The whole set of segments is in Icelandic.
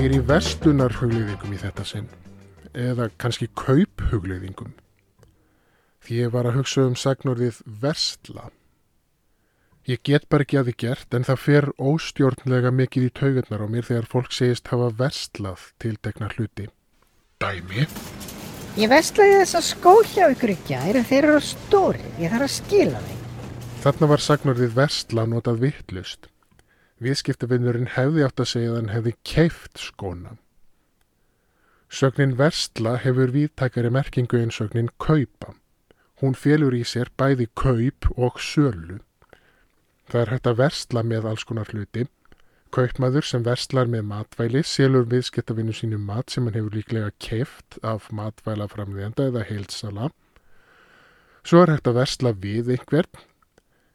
Ég er í vestunarhugliðingum í þetta sinn, eða kannski kauphugliðingum, því ég var að hugsa um sagnorðið versla. Ég get bara ekki að því gert en það fer óstjórnlega mikið í taugarnar á mér þegar fólk segist hafa verslað til degna hluti. Dæmi? Ég veslaði þessa skó hjá ykkur gær en þeir eru stóri. Ég þarf að skila þeim. Þarna var sagnorðið versla notað vittlust. Viðskiptavinnurinn hefði átt að segja að hann hefði keift skóna. Sögnin versla hefur viðtækari merkingu en sögnin kaupa. Hún félur í sér bæði kaup og sölu. Það er hægt að versla með alls konar hluti. Kaupmaður sem verslar með matvæli selur viðskiptavinu sínu mat sem hann hefur líklega keift af matvæla framlegenda eða heilsala. Svo er hægt að versla við einhvern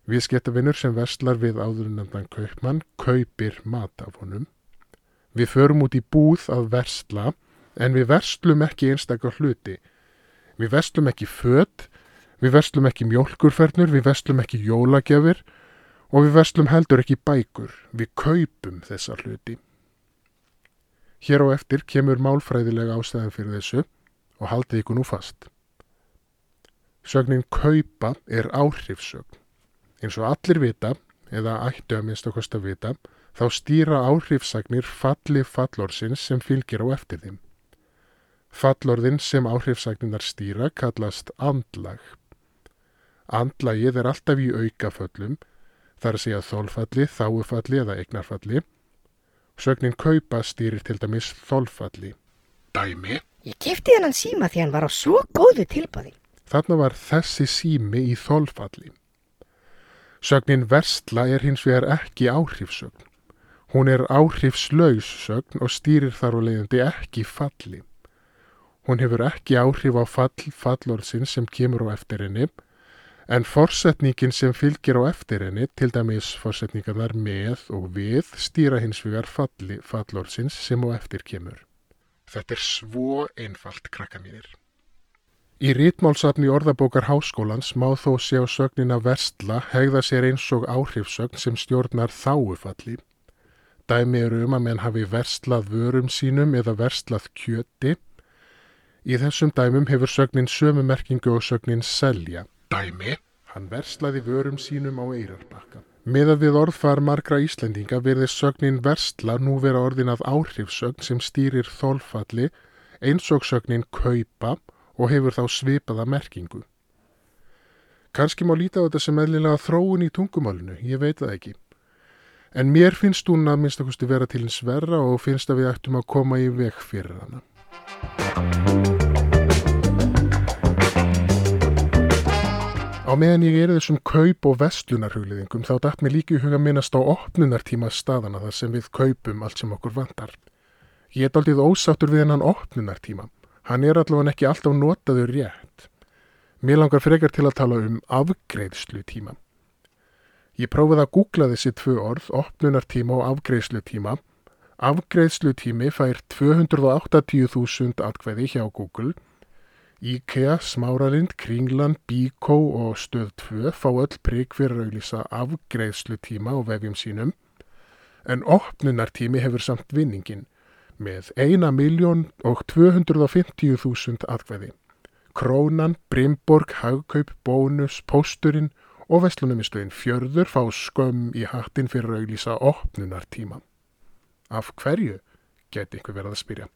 Viðskiptavinnur sem verslar við áðurinnandan kaupmann kaupir mat af honum. Við förum út í búð að versla en við verslum ekki einstakar hluti. Við verslum ekki född, við verslum ekki mjölkurfernur, við verslum ekki jólagjafir og við verslum heldur ekki bækur. Við kaupum þessa hluti. Hér á eftir kemur málfræðilega ástæðan fyrir þessu og haldið ykkur nú fast. Sögnin kaupa er áhrifsögn. Eins og allir vita, eða ættu að minnst okkast að vita, þá stýra áhrifsagnir falli fallorðsins sem fylgir á eftir þeim. Fallorðin sem áhrifsagninar stýra kallast andlag. Andlagið er alltaf í aukaföllum, þar að segja þólfalli, þáufalli eða eignarfalli. Sögnin kaupa stýrir til dæmis þólfalli. Dæmi? Ég kefti hennan síma því hann var á svo góðu tilbæði. Þarna var þessi sími í þólfalli. Sögnin versla er hins vegar ekki áhrifsögn. Hún er áhrifslaus sögn og stýrir þar og leiðandi ekki falli. Hún hefur ekki áhrif á fall fallorðsinn sem kemur á eftir henni, en forsetningin sem fylgir á eftir henni, til dæmis forsetningarnar með og við, stýra hins vegar falli fallorðsins sem á eftir kemur. Þetta er svo einfalt krakka mínir. Í rítmálsafni orðabókar háskólans má þó sjá sögnina versla hegða sér eins og áhrifsögn sem stjórnar þáufalli. Dæmi eru um að menn hafi verslað vörum sínum eða verslað kjöti. Í þessum dæmum hefur sögnin sömu merkingu og sögnin selja. Dæmi? Hann verslaði vörum sínum á eirarbakka. Meðað við orðfar margra Íslendinga verði sögnin versla nú vera orðin af áhrifsögn sem stýrir þólfalli eins og sögnin kaupa og hefur þá svipaða merkingu. Kanski má líta á þetta sem eðlilega þróun í tungumálinu, ég veit það ekki. En mér finnst hún að minnst okkurstu vera til hins verra og finnst að við ættum að koma í veg fyrir hana. Á meðan ég er þessum kaup- og vestlunarhugliðingum þá dætt mér líki huga minnast á opnunartíma staðana þar sem við kaupum allt sem okkur vantar. Ég er aldrei ósáttur við hennan opnunartíma. Hann er allavega ekki alltaf notaður rétt. Mér langar frekar til að tala um afgreðslu tíma. Ég prófið að googla þessi tvö orð, opnunartíma og afgreðslu tíma. Afgreðslu tími fær 280.000 atkveði hjá Google. IKEA, Smáralind, Kringland, Bíkó og Stöð 2 fá öll prigg fyrir að auðvisa afgreðslu tíma á vefjum sínum. En opnunartími hefur samt vinningin með 1.250.000 atkvæði. Krónan, Brimborg, Hagkaup, Bónus, Pósturinn og Vestlunumistöðin fjörður fá skömm í hattin fyrir að auðlýsa opnunartíma. Af hverju, geti ykkur verið að spyrja.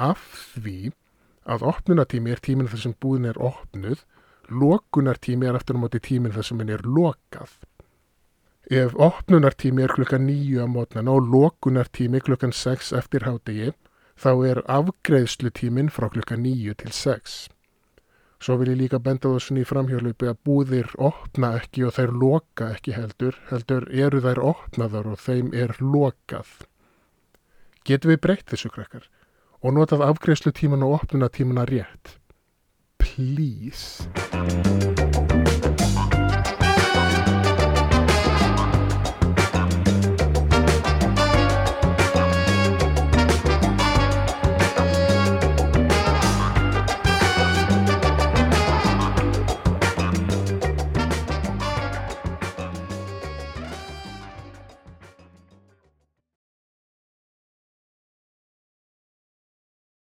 Af því að opnunartími er tíminn þar sem búin er opnuð, lokunartími er eftir á móti tíminn þar sem henn er lokað. Ef opnunartími er klukkan nýju á mótnan og lokunartími klukkan 6 eftir hádegi, þá er afgreðslutímin frá klukkan nýju til 6. Svo vil ég líka benda þessun í framhjálpupi að búðir opna ekki og þær loka ekki heldur, heldur eru þær opnaðar og þeim er lokað. Getum við breytt þessu krakkar og notað afgreðslutíman og opnunatímana rétt? Please.